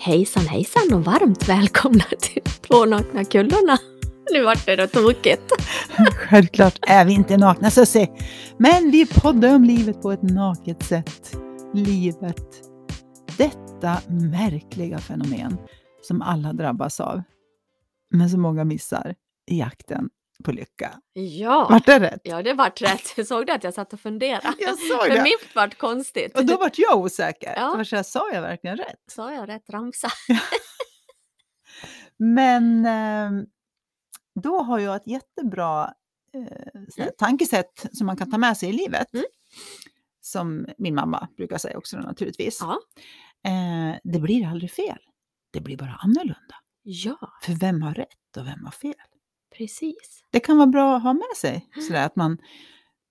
Hejsan hejsan och varmt välkomna till Två nakna kullorna. Nu vart det då tokigt. Självklart är vi inte nakna Susie, men vi poddar om livet på ett naket sätt. Livet. Detta märkliga fenomen som alla drabbas av, men som många missar i jakten på lycka. Ja, Vart det rätt? ja det vart rätt. Jag såg det att jag satt och funderade. Jag såg För det. mitt vart konstigt. Och då vart jag osäker. Ja. Så här, sa jag verkligen rätt? Sa jag rätt ramsa? Men eh, då har jag ett jättebra eh, Mm. tankesätt som man kan ta med sig i livet. Mm. Som min mamma brukar säga också naturligtvis. Ja. Eh, det blir aldrig fel. Det blir bara annorlunda. Ja, För vem har rätt och vem har fel? Precis. Det kan vara bra att ha med sig. Sådär att man,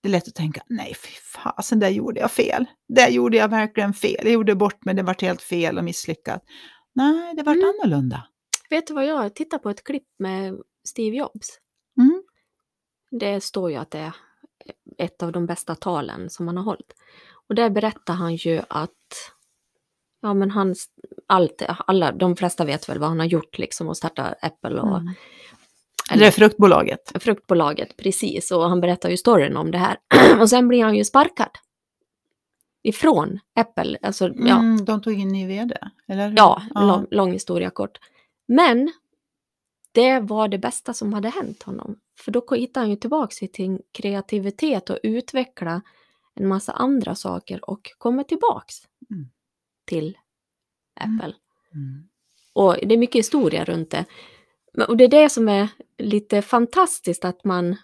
det är lätt att tänka, nej fy fasen, där gjorde jag fel. Där gjorde jag verkligen fel. Jag gjorde bort mig, det vart helt fel och misslyckat. Nej, det vart Mm. annorlunda. Vet du vad jag tittar på ett klipp med Steve Jobs. Mm. Det står ju att det är ett av de bästa talen som han har hållit. Och där berättar han ju att ja, men hans, allt, alla, de flesta vet väl vad han har gjort liksom och starta Apple och Mm. Är fruktbolaget. fruktbolaget, precis. Och han berättar ju storyn om det här. och sen blir han ju sparkad. Ifrån Apple, alltså ja, Mm, de tog in ny vd, eller hur? ja, Lång, lång historia kort. Men det var det bästa som hade hänt honom. För då hittade han ju tillbaka till sin kreativitet och utveckla en massa andra saker och kommer tillbaks Mm. till Mm. Apple. Mm. Och det är mycket historia runt det. Och det är det som är lite fantastiskt att man,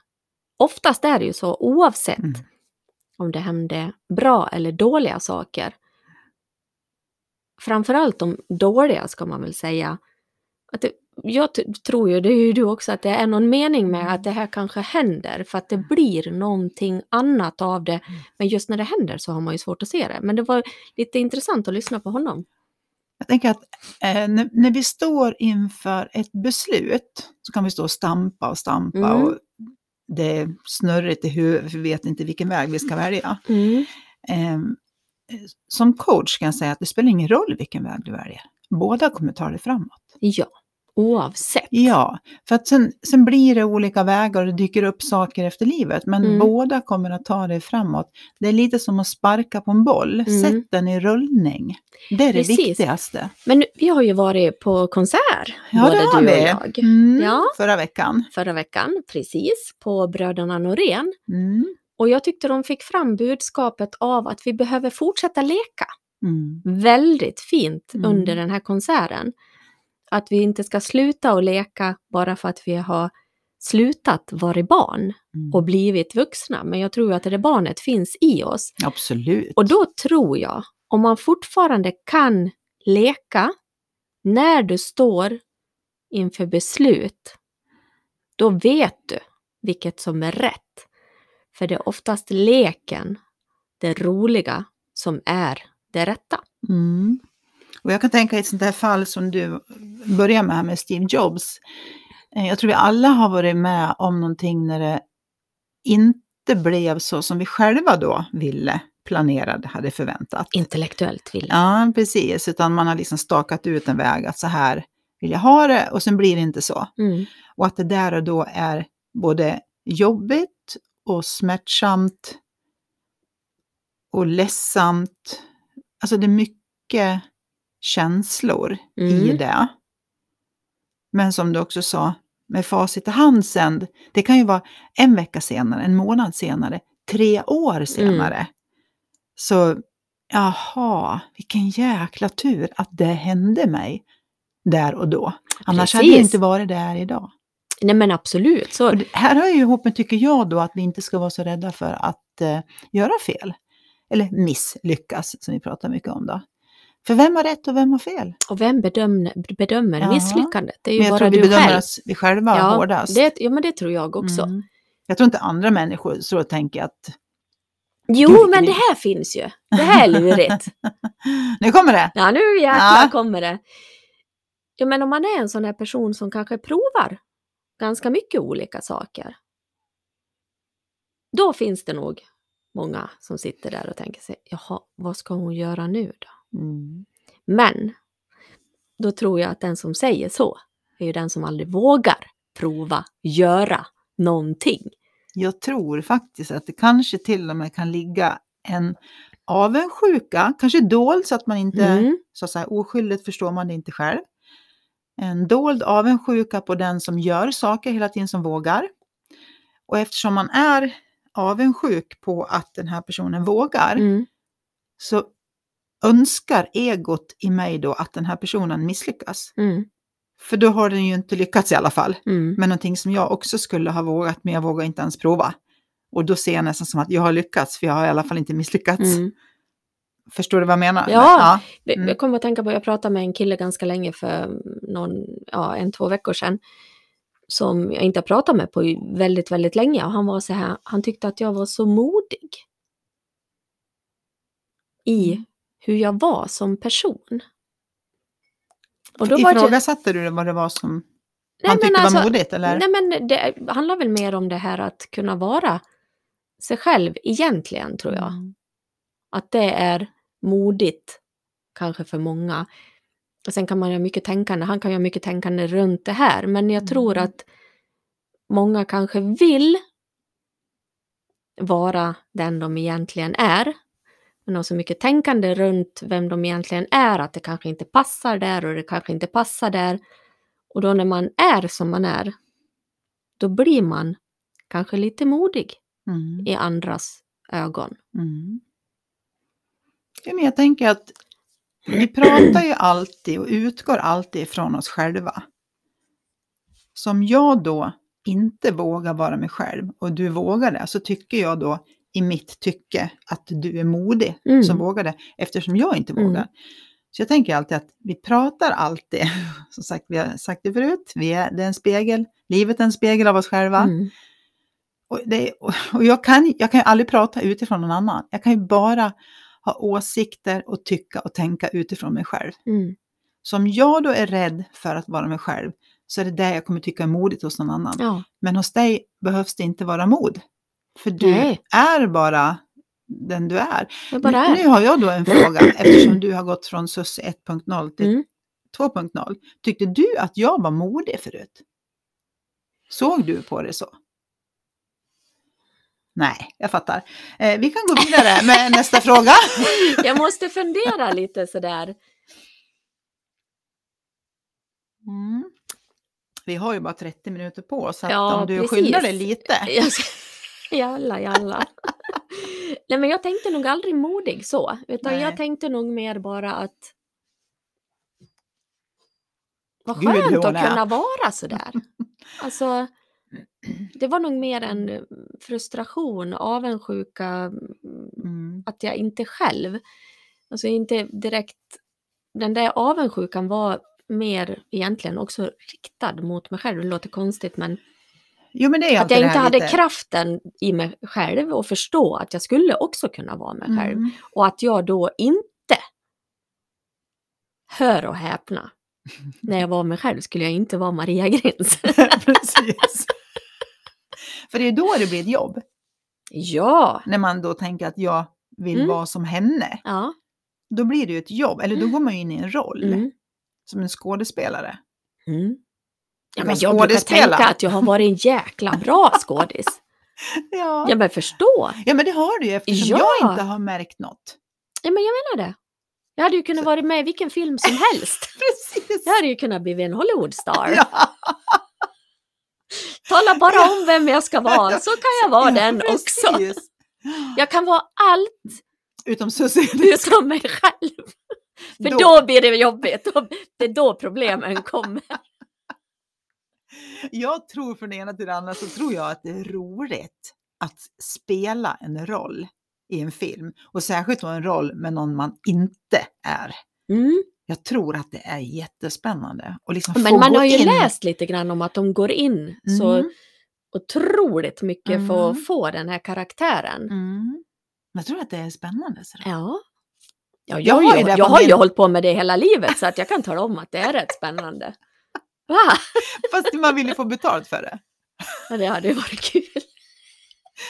oftast är det ju så oavsett Mm. om det hände bra eller dåliga saker. Framförallt de dåliga ska man väl säga. Att det, jag tror ju, det är ju du också, att det är någon mening med att det här kanske händer för att det blir någonting annat av det. Men just när det händer så har man ju svårt att se det. Men det var lite intressant att lyssna på honom. Jag tänker att eh, när, när vi står inför ett beslut så kan vi stå och stampa och stampa Mm. och det är snurrigt i huvudet, för vi vet inte vilken väg vi ska välja. Eh, som coach kan jag säga att det spelar ingen roll vilken väg du väljer. Båda kommer ta dig framåt. Ja, oavsett. Ja, för att sen, sen blir det olika vägar och det dyker upp saker efter livet, men Mm. båda kommer att ta dig framåt. Det är lite som att sparka på en boll, Mm. sätt den i rullning. Det är det Precis. viktigaste. Men vi har ju varit på konsert, Ja, både det har du och vi. jag. Mm, Ja. Förra veckan. Förra veckan, precis, på Bröderna Norén. Mm. Och jag tyckte de fick fram budskapet av att vi behöver fortsätta leka. Mm. Väldigt fint Mm. under den här konserten. Att vi inte ska sluta att leka bara för att vi har slutat vara barn Mm. och blivit vuxna. Men jag tror att det barnet finns i oss. Absolut. Och då tror jag, om man fortfarande kan leka när du står inför beslut, då vet du vilket som är rätt. För det är oftast leken, det roliga, som är det rätta. Mm. Och jag kan tänka i ett sånt här fall som du börjar med här med Steve Jobs. Eh, Jag tror vi alla har varit med om någonting när det inte blev så som vi själva då ville, planerade, hade förväntat. Intellektuellt vill Ja, precis. Utan man har liksom stakat ut en väg att så här vill jag ha det och sen blir det inte så. mm. Och att det där och då är både jobbigt och smärtsamt och ledsamt. Alltså det är mycket känslor i Mm. det. Men som du också sa, med facit i hand sen, det kan ju vara en vecka senare, en månad senare, tre år senare. Så, jaha, vilken jäkla tur att det hände mig där och då. Annars hade jag Precis. inte varit där idag. Nej men absolut. Så, det här hör ju ihop med, tycker jag då, att vi inte ska vara så rädda för att eh, göra fel. Eller misslyckas, som vi pratar mycket om då. För vem har rätt och vem har fel? och vem bedömer, bedömer misslyckandet? Det är ju Men jag bara tror vi du bedömer själv. oss vi själva ja, hårdast. det, ja, men det tror jag också. Mm. Jag tror inte andra människor så tänker att Jo, men det här finns ju. Det här är lurigt. nu kommer det! Ja, nu jäklar Ja. kommer det. Ja, men om man är en sån här person som kanske provar ganska mycket olika saker. Då finns det nog många som sitter där och tänker sig, jaha, vad ska hon göra nu då? Mm. Men då tror jag att den som säger så är ju den som aldrig vågar prova, göra någonting. Jag tror faktiskt att det kanske till och med kan ligga en avundsjuka, kanske dold så att man inte, Mm. så att säga, oskyldigt förstår man det inte själv. En dold avundsjuka på den som gör saker hela tiden som vågar. Och eftersom man är avundsjuk på att den här personen vågar Mm. så önskar egot i mig då att den här personen misslyckas. Mm. För då har den ju inte lyckats i alla fall. Mm. Men någonting som jag också skulle ha vågat, men jag vågar inte ens prova. Och då ser jag nästan som att jag har lyckats, för jag har i alla fall inte misslyckats. Mm. Förstår du vad jag menar? Ja. Mm. Jag kommer att tänka på, jag pratade med en kille ganska länge för någon, ja, en, två veckor sedan. Som jag inte har pratat med på väldigt, väldigt länge. Och han var så här, han tyckte att jag var så modig. I Mm. Hur jag var som person. Och då var det, Ifrågasatte du vad det var som Nej, han tyckte alltså- var modigt? Eller? nej men det handlar väl mer om det här att kunna vara sig själv egentligen tror jag. Mm. Att det är modigt, kanske för många. Och sen kan man göra mycket tänkande, han kan göra mycket tänkande runt det här, men jag tror Mm. att många kanske vill vara den de egentligen är. Men har så mycket tänkande runt vem de egentligen är, att det kanske inte passar där och det kanske inte passar där. Och då när man är som man är, då blir man kanske lite modig Mm. i andras ögon. Mm. Ja, men jag tänker att vi pratar ju alltid och utgår alltid ifrån oss själva. Som jag då inte vågar vara mig själv och du vågar det, så tycker jag då i mitt tycke att du är modig Mm. som vågar det, eftersom jag inte Mm. vågar. Så jag tänker alltid att vi pratar alltid, som sagt, vi har sagt det förut, vi är, det är en spegel, livet är en spegel av oss själva. Mm. Och, det, och jag, kan, jag kan ju aldrig prata utifrån någon annan. Jag kan ju bara ha åsikter och tycka och tänka utifrån mig själv. Mm. Så om jag då är rädd för att vara mig själv så är det det jag kommer tycka är modigt hos någon annan. Ja. Men hos dig behövs det inte vara mod. För du Nej. är bara den du är. Nu, nu är. har jag då en fråga eftersom du har gått från SUS 1.0 till Mm. 2.0. Tyckte du att jag var modig förut? Såg du på det så? Nej, jag fattar. Eh, vi kan gå vidare med nästa fråga. Jag måste fundera lite sådär. Mm. Vi har ju bara 30 minuter på oss, så Ja, om du precis. skyndar dig lite. Jalla, jalla. Nej, men jag tänkte nog aldrig modig så, utan Nej. jag tänkte nog mer bara att vad Gud, skönt hon att kunna vara sådär. Alltså, det var nog mer en frustration, avundsjuka, Mm. att jag inte själv, alltså inte direkt, den där avundsjukan var mer egentligen också riktad mot mig själv. Det låter konstigt men Jo, men det är att jag inte hade lite- kraften i mig själv och förstå att jag skulle också kunna vara mig själv. Mm. Och att jag då inte, hör och häpna, när jag var mig själv skulle jag inte vara Maria Grins. Precis. För det är då det blir ett jobb. ja, När man då tänker att jag vill Mm. vara som henne. ja. Då blir det ju ett jobb, eller då går man ju in i en roll Mm. som en skådespelare. Mm. Ja, men jag brukar tänka att jag har varit en jäkla bra skådis. Ja. Ja men förstå. ja, men det har du ju eftersom Ja. jag inte har märkt något. Ja men jag menar det. Jag hade ju kunnat vara med i vilken film som helst. Precis. Jag hade ju kunnat bli en Hollywood-star. Ja. Tala bara om vem jag ska vara, så kan jag vara den också. Precis. Jag kan vara allt Utom Susie. utom mig själv. För då, blir det jobbigt. Då, det är då problemen kommer. Jag tror från det ena till det andra så tror jag att det är roligt att spela en roll i en film. Och särskilt då en roll med någon man inte är. Mm. Jag tror att det är jättespännande. Och liksom Men man har ju in. läst lite grann om att de går in så Mm, otroligt mycket för Mm. att få den här karaktären. mm. Jag tror att det är spännande. sådär. Ja. Ja, Jag jag, har ju jag har ju hållit på med det hela livet så att jag kan tala om att det är rätt spännande. Va? Fast man vill ju få betalt för det. Ja, det hade ju varit kul.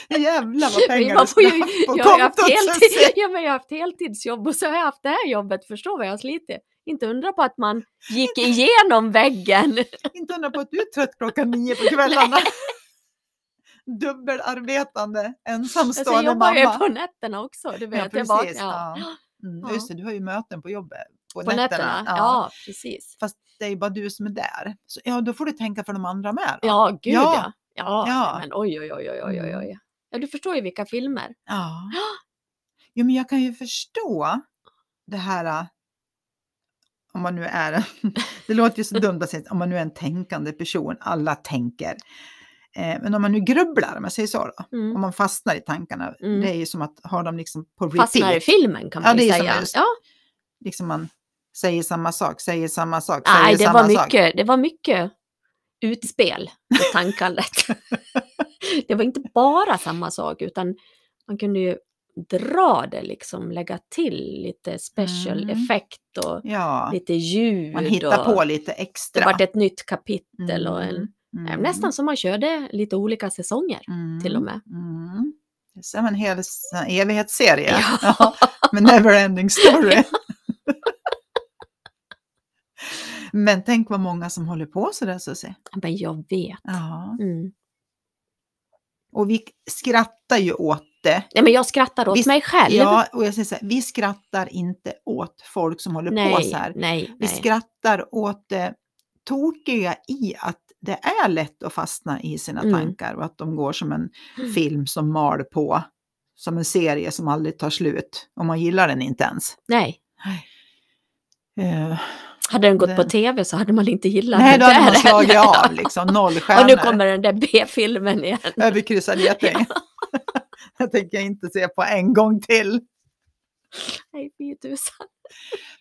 Jävlar vad pengar Man du får ju, på jag, har haft heltid, ja, men jag har haft heltidsjobb och så har jag haft det här jobbet. Förstår vad jag har slitit? Inte undra på att man gick igenom väggen. Inte undra på att du är trött klockan nio på kvällarna. Dubbelarbetande, Alltså, jag ensamstående jobbar ju mamma. på nätterna också. Du vet, Ja, jag precis. vaknar- Ja. ja. Mm. Just det, du har ju möten på jobbet på, På nätterna. Ja. precis. Fast det är ju bara du som är där. Så, ja, då får du tänka för de andra med. Då. Ja, gud Ja. ja. Ja, Ja. men oj, oj, oj, oj, oj, oj, oj. Ja, du förstår ju vilka filmer. Ja. Jo, men jag kan ju förstå det här. äh, Om man nu är, det låter ju så dumt att säga, om man nu är en tänkande person, alla tänker. Eh, men om man nu grubblar, om jag säger så då, Mm. om man fastnar i tankarna, Mm. det är ju som att ha dem liksom på repeat. Fastnar i filmen kan Ja, man det ju säga. just- Ja. Liksom man säger samma sak, säger samma sak, säger Nej, det samma var, sak. mycket, det var mycket utspel i tankandet. det var inte bara samma sak, utan man kunde ju dra det, liksom lägga till lite special Mm. effekt och Ja, lite ljud. man hittar och på lite Det extra. vart ett nytt kapitel och en, Mm, mm, nästan som man körde lite olika säsonger mm, till och med. Mm. Det är som en hel evighetsserie. Ja. Ja, med neverending story. Men tänk vad många som håller på sådär Susie. Men jag vet. Ja. Mm. Och vi skrattar ju åt det. Nej, men jag skrattar åt Visst, mig själv. Ja, och jag säger så här, vi skrattar inte åt folk som håller på nej, så här. nej, Vi nej. skrattar åt det tokiga i att det är lätt att fastna i sina Mm. tankar och att de går som en film som mal på. Som en serie som aldrig tar slut. Och man gillar den inte ens. nej. Eh, Hade den gått Det- på tv så hade man inte gillat nej, den då hade man slagit av liksom. Noll Och stjärnor. nu kommer den där B-filmen igen. Överkryssad geting. jag tänker inte se på en gång till. Nej, fy tusan.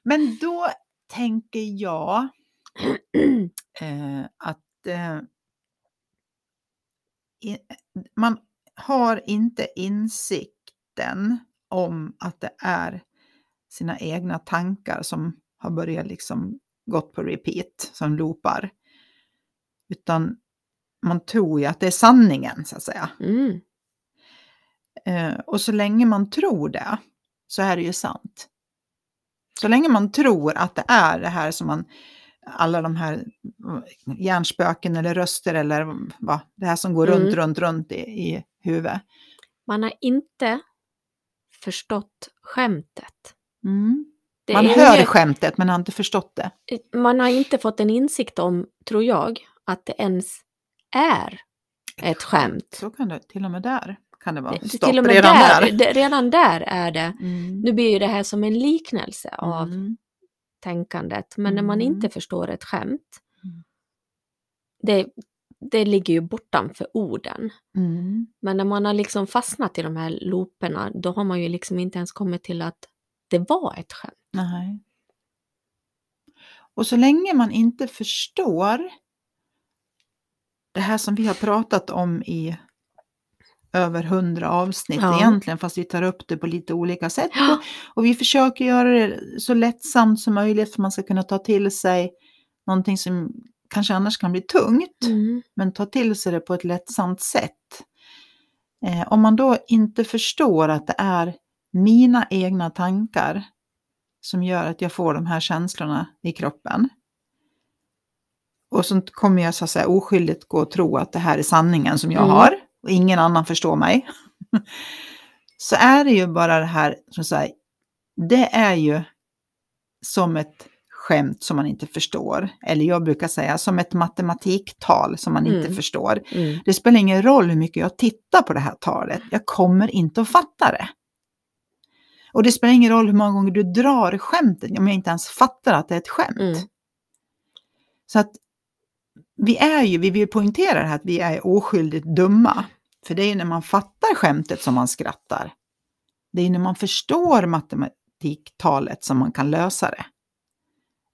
Men då tänker jag eh, att eh, i, man har inte insikten om att det är sina egna tankar som har börjat liksom gått på repeat, som loopar. Utan man tror ju att det är sanningen så att säga. Mm. Eh, och så länge man tror det så är det ju sant. Så länge man tror att det är det här som man, alla de här mm, hjärnspöken eller röster eller vad, det här som går Mm. runt, runt, runt i, i huvudet. Man har inte förstått skämtet. Mm. Det Man hör inget- skämtet men har inte förstått det. man har inte fått en insikt om, tror jag, att det ens är ett skämt. Så kan det till och med där kan det vara Det- stopp till och med redan där, där. Det, redan där är det. Mm. Nu blir ju det här som en liknelse av Mm. tänkandet, men när man Mm. inte förstår ett skämt, Mm. det, det ligger ju bortanför orden. Mm. Men när man har liksom fastnat i de här looperna, då har man ju liksom inte ens kommit till att det var ett skämt. Nej. Och så länge man inte förstår det här som vi har pratat om i över hundra avsnitt Ja. egentligen, fast vi tar upp det på lite olika sätt. Ja. Och, vi försöker göra det så lättsamt som möjligt för att man ska kunna ta till sig någonting som kanske annars kan bli tungt, Mm. men ta till sig det på ett lättsamt sätt. Eh, om man då inte förstår att det är mina egna tankar som gör att jag får de här känslorna i kroppen. Och så kommer jag så att säga oskyldigt gå och tro att det här är sanningen som jag Mm. har och ingen annan förstår mig. så är det ju bara det här, som säger, det är ju som ett skämt som man inte förstår. Eller jag brukar säga som ett matematiktal som man inte Mm. förstår. Mm. Det spelar ingen roll hur mycket jag tittar på det här talet, jag kommer inte att fatta det. Och det spelar ingen roll hur många gånger du drar skämtet om jag inte ens fattar att det är ett skämt. Mm. Så att vi är ju, vi vill poängtera det här att vi är oskyldigt dumma. För det är ju när man fattar skämtet som man skrattar. Det är när man förstår matematiktalet som man kan lösa det.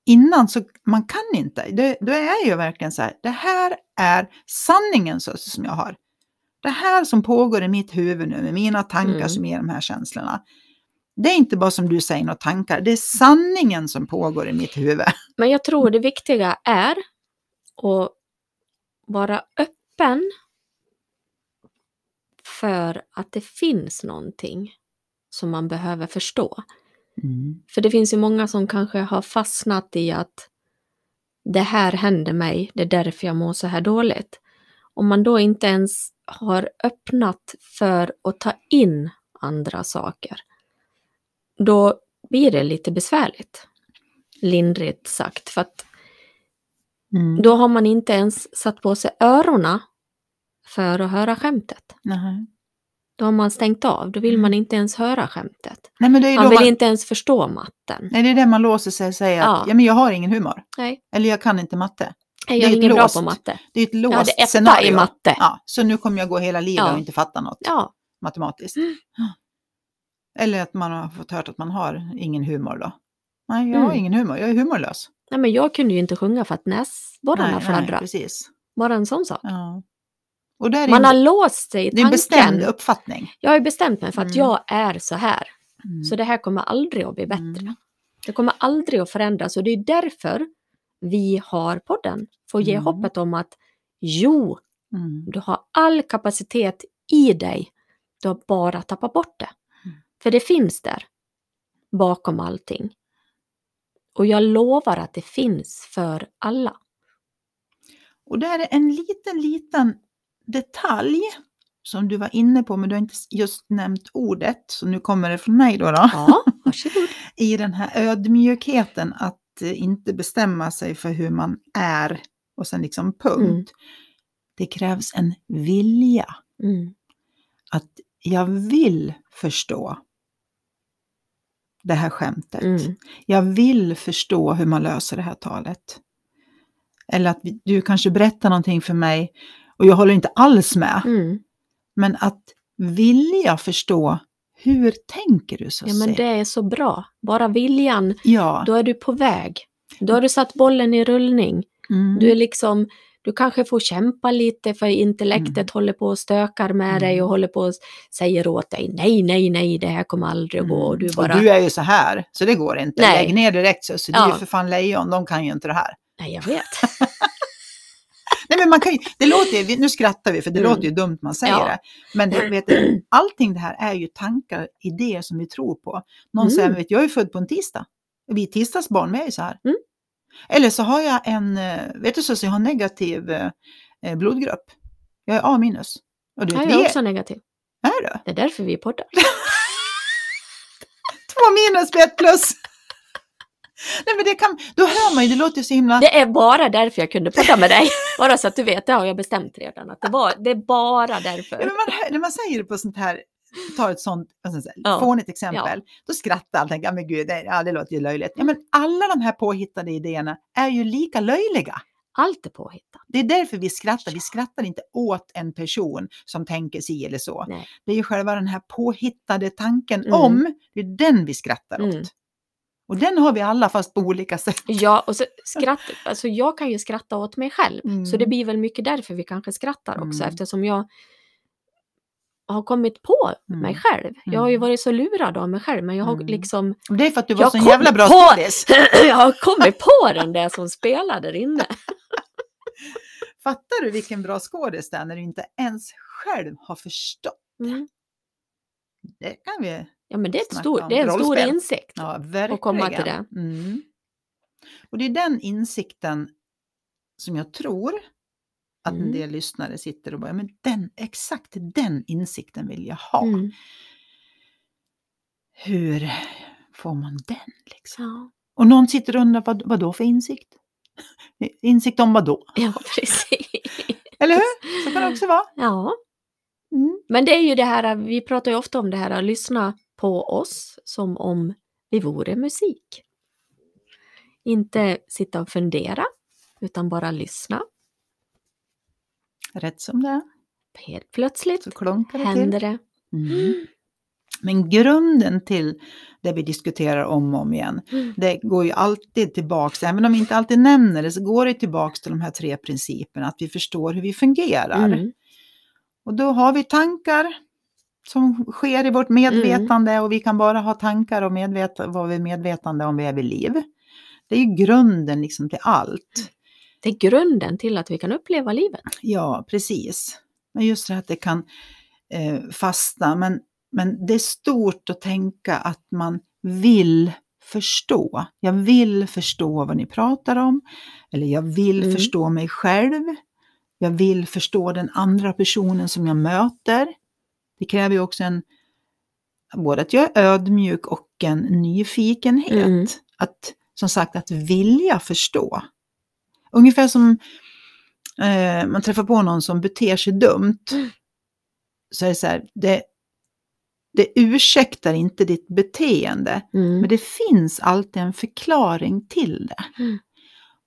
Innan så, man kan inte. Det, då är ju verkligen så här, det här är sanningen så, som jag har. Det här som pågår i mitt huvud nu med mina tankar Mm. som ger de här känslorna. Det är inte bara som du säger, några tankar. Det är sanningen som pågår i mitt huvud. Men jag tror det viktiga är att vara öppen för att det finns någonting som man behöver förstå. Mm. För det finns ju många som kanske har fastnat i att det här händer mig, det är därför jag mår så här dåligt. Om man då inte ens har öppnat för att ta in andra saker, då blir det lite besvärligt. Lindrigt sagt, för att Mm. då har man inte ens satt på sig öronen för att höra skämtet. Nej. Då har man stängt av, då vill Mm. man inte ens höra skämtet. Nej, men det är ju Man vill man, inte ens förstå matten. nej, det är det man låser sig och säger Ja. att ja, men jag har ingen humor. Nej, Eller jag kan inte matte. jag Det är är ingen bra låst på matte. Det är ett låst Jag hade etta scenario. i matte. Ja, så nu kommer jag gå hela livet Ja. och inte fatta något Ja, matematiskt. Mm. Eller att man har fått hört att man har ingen humor då. Nej, jag har Mm. ingen humor. Jag är humorlös. nej, men jag kunde ju inte sjunga för att näsborrarna fladdrade. precis. Bara en sån sak. Ja. Och där är Man en, har låst sig i det är en tanken. bestämd uppfattning. Jag har ju bestämt mig för att Mm. jag är så här. Mm. Så det här kommer aldrig att bli bättre. Mm. Det kommer aldrig att förändras och det är därför vi har podden. För att ge Mm. hoppet om att jo, Mm. du har all kapacitet i dig. Du har bara tappat bort det. För det finns där. Bakom allting. Och jag lovar att det finns för alla. Och där är en liten, liten detalj som du var inne på, men du har inte just nämnt ordet, så nu kommer det från mig då. då. Ja, varsågod. I den här ödmjukheten att eh, inte bestämma sig för hur man är och sen liksom punkt. Mm. Det krävs en vilja. Mm. Att jag vill förstå det här skämtet. Mm. Jag vill förstå hur man löser det här talet. Eller att du kanske berättar någonting för mig och jag håller inte alls med. Mm. Men att vilja förstå, hur tänker du så Ja, men det är så bra. Bara viljan, Ja. då är du på väg. Då har du satt bollen i rullning. Mm. Du är liksom, du kanske får kämpa lite för intellektet Mm. håller på och stökar med dig Mm. och håller på och säger åt dig nej, nej, nej, det här kommer aldrig att gå. Och du bara, och du är ju så här, så det går inte. Nej. Lägg ner direkt, så, så det är Ja. ju för fan lejon, de kan ju inte det här. nej jag vet. Nej, men man kan ju, det låter nu skrattar vi för det Mm. låter ju dumt man säger Ja. det. Men det, vet du, allting det här är ju tankar, idéer som vi tror på. Någon Mm. säger, vet, jag är född på en tisdag. Vi är tisdagsbarn, vi är ju så här. Mm. Eller så har jag en, eh, vet du så, jag har negativ eh, eh, blodgrupp. Jag är A minus. Och du vet, Jag är är, också negativ. är du? Det är därför vi poddar. Två minus blir ett plus. Nej men det kan, då hör man ju, det låter så himla... Det är bara därför jag kunde podda med dig. Bara så att du vet, det har jag bestämt redan. Att det, var, det är bara Ja, därför. men man, när man säger det på sånt här, tar ett sånt alltså, Ja. fånigt exempel, då skrattar alla tänker, ja men gud, det, ja, det låter ju löjligt. Ja, men alla de här påhittade idéerna är ju lika löjliga. Allt är påhittat. Det är därför vi skrattar. Vi skrattar inte åt en person som tänker si eller så. Nej. Det är ju själva den här påhittade tanken Mm. om, det är den vi skrattar åt. Mm. Och den har vi alla fast på olika sätt. Ja, och så skratt, alltså jag kan ju skratta åt mig själv. Mm. Så det blir väl mycket därför vi kanske skrattar också. Mm. Eftersom jag har kommit på Mm. mig själv. Jag har ju Mm. varit så lurad av mig själv. Men jag har Mm. liksom... Det är för att du var så jävla bra på- skådis. jag har kommit på den där som spelar där inne. Fattar du vilken bra skådis det är när du inte ens själv har förstått? Mm. Det kan vi Ja, men det är, ett stor, det är en stor insikt. Ja, verkligen. Och komma till det. Mm. Och det är den insikten som jag tror att en Mm. del lyssnare sitter och bara, men den, exakt den insikten vill jag ha. Mm. Hur får man den liksom? Ja. Och någon sitter och undrar, vad, vad då för insikt? Insikt om vad då? ja, precis. Eller hur? Så kan det också vara. Ja, Mm. men det är ju det här, vi pratar ju ofta om det här att lyssna på oss som om vi vore musik. Inte sitta och fundera, utan bara lyssna. Rätt som det är Helt plötsligt så klunkar det till. händer det. Mm. Men grunden till det vi diskuterar om och om igen, Mm. det går ju alltid tillbaks, även om vi inte alltid nämner det, så går det tillbaks till de här tre principerna, att vi förstår hur vi fungerar. Mm. Och då har vi tankar som sker i vårt medvetande och vi kan bara ha tankar och medveta, vara vid medvetande om vi är vid liv. Det är ju grunden liksom till allt. Det är grunden till att vi kan uppleva livet. Ja, precis. Men just det här att det kan eh, fasta. Men, men det är stort att tänka att man vill förstå. Jag vill förstå vad ni pratar om. Eller jag vill Mm. förstå mig själv. Jag vill förstå den andra personen som jag möter. Det kräver ju också en, både att jag är ödmjuk och en nyfikenhet. Mm. Att, som sagt, att vilja förstå. Ungefär som eh, man träffar på någon som beter sig dumt. Mm. Så är det så här, det, det ursäktar inte ditt beteende. Mm. Men det finns alltid en förklaring till det. Mm.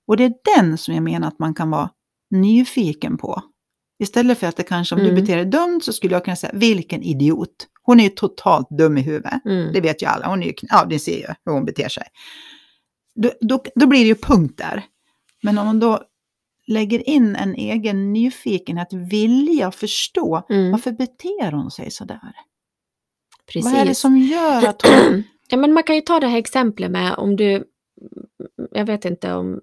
Och det är den som jag menar att man kan vara nyfiken på. Istället för att det kanske, om Mm. du beter dig dumt så skulle jag kunna säga, vilken idiot. Hon är ju totalt dum i huvudet. Mm. Det vet ju alla. Hon är ju, ja, ni ser ju hur hon beter sig. Då, då, då blir det ju punkt där. Men om man då lägger in en egen nyfikenhet, vilja förstå, Mm. varför beter hon sig sådär? Precis. Vad är det som gör att hon... Ja, men man kan ju ta det här exemplet med om du, jag vet inte om,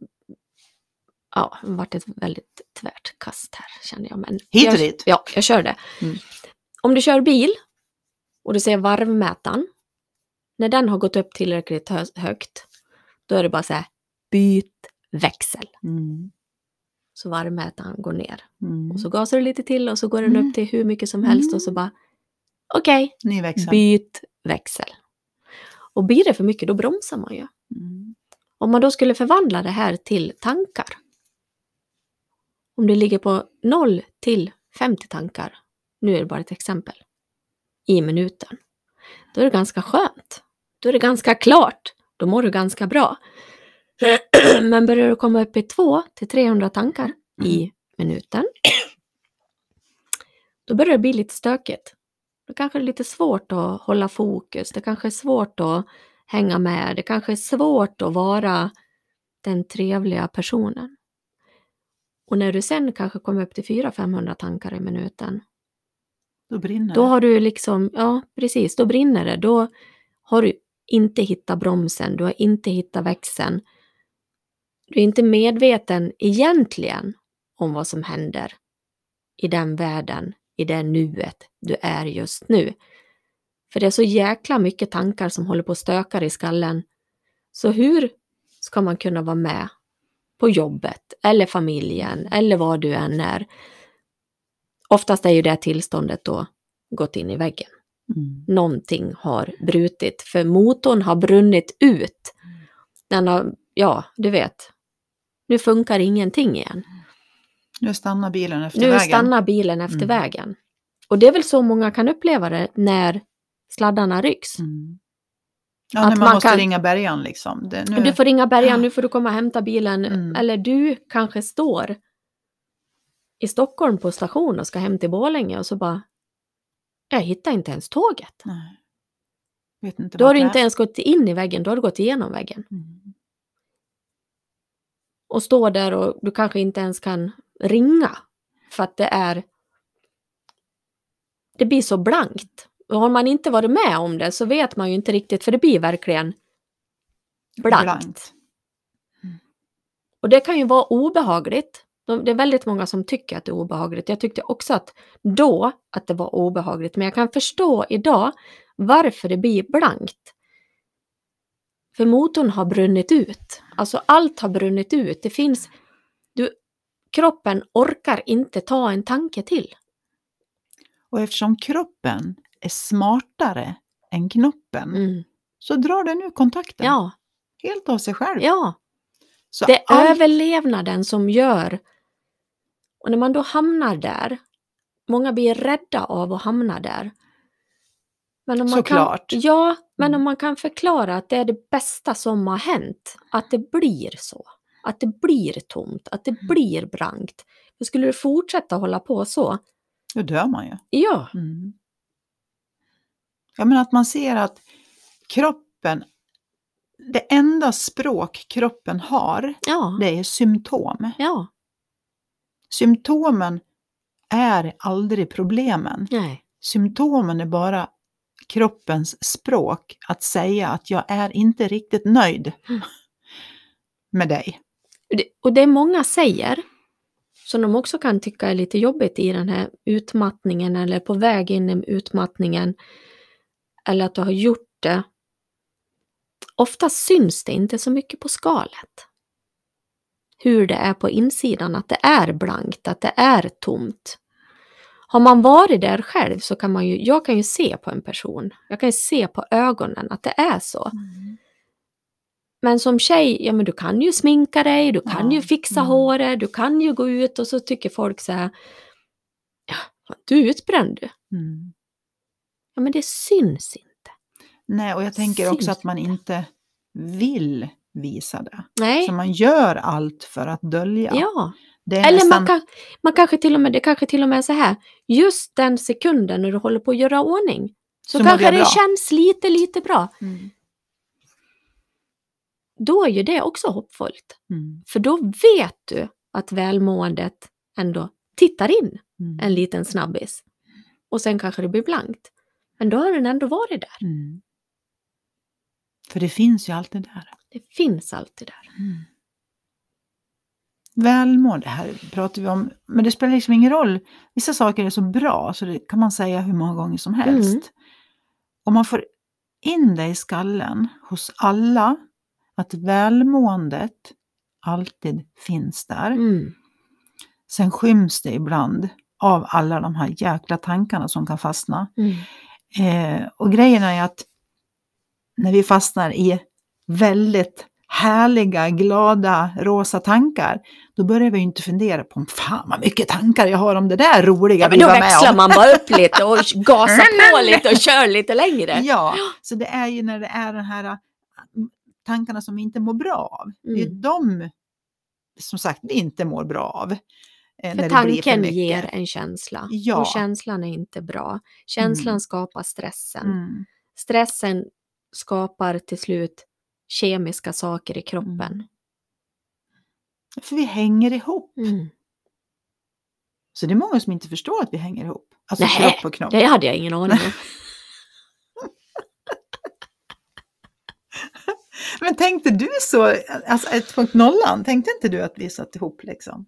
ja, det vart ett väldigt tvärt kast här känner jag. Men Hit och dit. Ja, jag kör det. Mm. Om du kör bil och du ser varvmätaren, när den har gått upp tillräckligt hö- högt, då är det bara så här, byt växel. Mm, Så varvmätaren går ner. mm. Och så gasar du lite till och så går den Mm. upp till hur mycket som helst och så Mm. bara, okej, Ny växel. byt växel. Och blir det för mycket, då bromsar man ju. Mm. Om man då skulle förvandla det här till tankar. Om det ligger på 0 till 50 tankar, nu är det bara ett exempel, i minuten. Då är det ganska skönt. Då är det ganska klart. Då mår du ganska bra. Men börjar du komma upp i 2 till 300 tankar i minuten, då börjar det bli lite stökigt. Då kanske det är lite svårt att hålla fokus. Det kanske är svårt att hänga med. Det kanske är svårt att vara den trevliga personen. Och när du sen kanske kommer upp till 400-500 tankar i minuten, Då brinner då det. har du liksom, ja precis, då brinner det. Då har du inte hittat bromsen, du har inte hittat växeln. Du är inte medveten egentligen om vad som händer i den världen, i det nuet du är just nu. För det är så jäkla mycket tankar som håller på och stökar i skallen. Så hur ska man kunna vara med på jobbet eller familjen eller vad du än är? Oftast är ju det tillståndet då gått in i väggen. Mm. Någonting har brutit för motorn har brunnit ut. Den har, ja, du vet. Nu funkar ingenting igen. Nu stannar bilen efter Nu vägen. stannar bilen efter Mm. vägen. Och det är väl så många kan uppleva det när sladdarna rycks. Mm. Ja, Att när man, man måste kan- ringa bärgaren liksom. Det, nu, Du får ringa bärgaren, nu får du komma och hämta bilen. Mm. Eller du kanske står i Stockholm på station och ska hem till Borlänge och så bara, jag hittar inte ens tåget. Nej. Vet inte Då har du inte ens gått in i väggen, då har du gått igenom väggen. Mm. Och står där och du kanske inte ens kan ringa för att det är det blir så blankt. Och har man inte varit med om det så vet man ju inte riktigt för det blir verkligen blankt. Blankt. Och det kan ju vara obehagligt. De- Det är väldigt många som tycker att det är obehagligt. Jag tyckte också att då att det var obehagligt. Men jag kan förstå idag varför det blir blankt. För motorn har brunnit ut. Alltså allt har brunnit ut. Det finns... Du, kroppen orkar inte ta en tanke till. Och eftersom kroppen är smartare än knoppen Mm. så drar den ur kontakten. Ja, Helt av sig själv. ja. Så Det är allt- överlevnaden som gör... Och när man då hamnar där, många blir rädda av att hamna där. Men om man Såklart. Kan, ja, men Mm. om man kan förklara att det är det bästa som har hänt, att det blir så. Att det blir tomt, att det Mm. blir blankt. För skulle det fortsätta hålla på så, Då dör man ju. ja, Mm. Ja, men att man ser att kroppen, det enda språk kroppen har, ja, det är symptom. ja, Symptomen är aldrig problemen. nej, Symptomen är bara kroppens språk att säga att jag är inte riktigt nöjd Mm. med dig. Och det- Och det många säger, som de också kan tycka är lite jobbigt i den här utmattningen eller på väg in i utmattningen. Eller att du har gjort det. Ofta syns det inte så mycket på skalet. Hur det är på insidan, att det är blankt, att det är tomt. Har man varit där själv så kan man ju, jag kan ju se på en person, jag kan ju se på ögonen att det är så. Mm. Men som tjej, ja men du kan ju sminka dig, du kan Ja, ju fixa mm. håret, du kan ju gå ut och så tycker folk så här, ja, du är utbränd du. Mm. Ja men det syns inte. Nej, och jag tänker Syns också att man inte. vill visa det. Nej. Så man gör allt för att dölja. Ja. Eller nästan, man, kan, man kanske till och med, det kanske till och med är så här, just den sekunden när du håller på att göra ordning, så, Så kanske det bra. känns lite, lite bra. Mm. Då är ju det också hoppfullt. Mm. För då vet du att välmåendet ändå tittar in Mm. en liten snabbis. Och sen kanske det blir blankt. Men då har den ändå varit där. Mm. För det finns ju alltid där. Det finns alltid där. Mm. Välmående, här pratar vi om, men det spelar liksom ingen roll. Vissa saker är så bra så det kan man säga hur många gånger som helst. Mm. Om man får in det i skallen hos alla, att välmåendet alltid finns där. Mm. Sen skyms det ibland av alla de här jäkla tankarna som kan fastna. Mm. Eh, och grejen är att när vi fastnar i väldigt härliga, glada, rosa tankar, då börjar vi inte fundera på fan vad mycket tankar jag har om det där roliga Ja, men då växlar man bara upp lite och gasar på lite och kör lite längre. Ja, så det är ju när det är de här äh, tankarna som vi inte mår bra av. Det är Mm. de, som sagt, vi inte mår bra av. eh, För när det blir för tanken mycket. ger en känsla Ja. och känslan är inte bra. Känslan Mm. skapar stressen. Mm. Stressen skapar till slut kemiska saker i kroppen. Mm. För vi hänger ihop. Mm. Så det är många som inte förstår att vi hänger ihop. Alltså Nej, kropp och knopp. Det hade jag ingen aning om. Men tänkte du så, alltså 1.0, tänkte inte du att vi satt ihop liksom?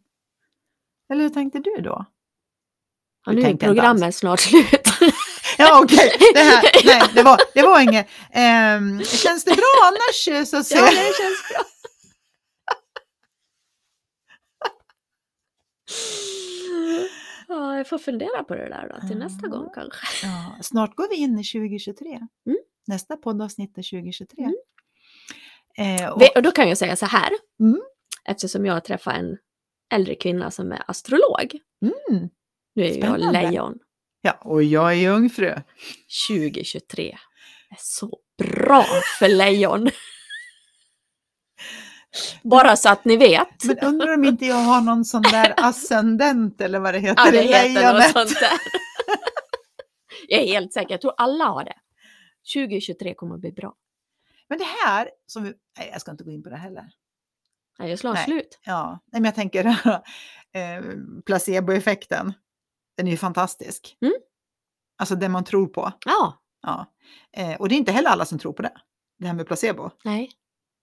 Eller hur tänkte du då? Ja, nu är programmet snart slut. Ja okej, det här, nej det var, det var inget. Ehm, känns det bra annars eh, så att säga? ja, det känns bra. Ja, jag får fundera på det där då till nästa Ja. gång kanske. Ja, snart går vi in i 2023. Mm. Nästa poddavsnitt är 2023. Mm. Eh, och, Och då kan jag säga så här, Mm. eftersom jag träffar en äldre kvinna som är astrolog. mm, Nu är jag Spännande. lejon. Ja, och jag är jungfru. 2023 är så bra för lejon. Bara så att ni vet. Men undrar om inte jag har någon sån där ascendent eller vad det heter Ja, det i lejonet. Jag är helt säker, jag tror alla har det. 2023 kommer att bli bra. Men det här, som vi, nej, jag ska inte gå in på det heller. Nej, jag slår Nej. slut. Ja, nej, men jag tänker eh, placeboeffekten. Den är ju fantastisk. Mm. Alltså det man tror på. Ja, Ja. Eh, och det är inte heller alla som tror på det. Det här med placebo. nej.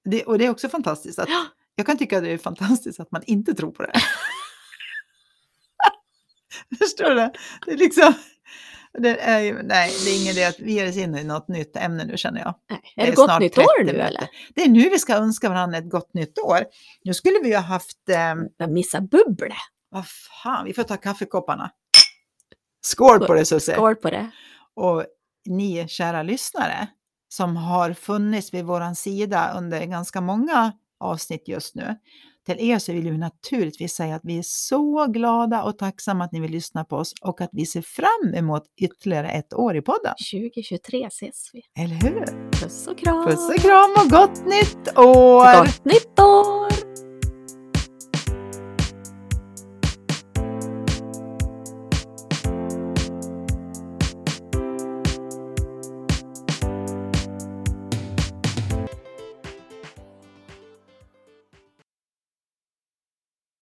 Det, och det är också fantastiskt. Att, Ja. jag kan tycka att det är fantastiskt att man inte tror på det. Förstår du? Det är liksom... Det är, ju- nej, det är ingen idé att vi ger oss in i något nytt ämne nu känner jag. nej. Det Är det är gott nytt år 30 nu eller? Det är nu vi ska önska varandra ett gott nytt år. Nu skulle vi ju ha haft... Eh, Jag missar bubble. vad fan, vi får ta kaffekopparna. Skål på det Susie! Skål på det. Och ni kära lyssnare som har funnits vid våran sida under ganska många avsnitt just nu. Till er så vill vi naturligtvis säga att vi är så glada och tacksamma att ni vill lyssna på oss och att vi ser fram emot ytterligare ett år i podden. 2023 ses vi. Eller hur? Puss och kram. Puss och kram och gott nytt år! Gott nytt år!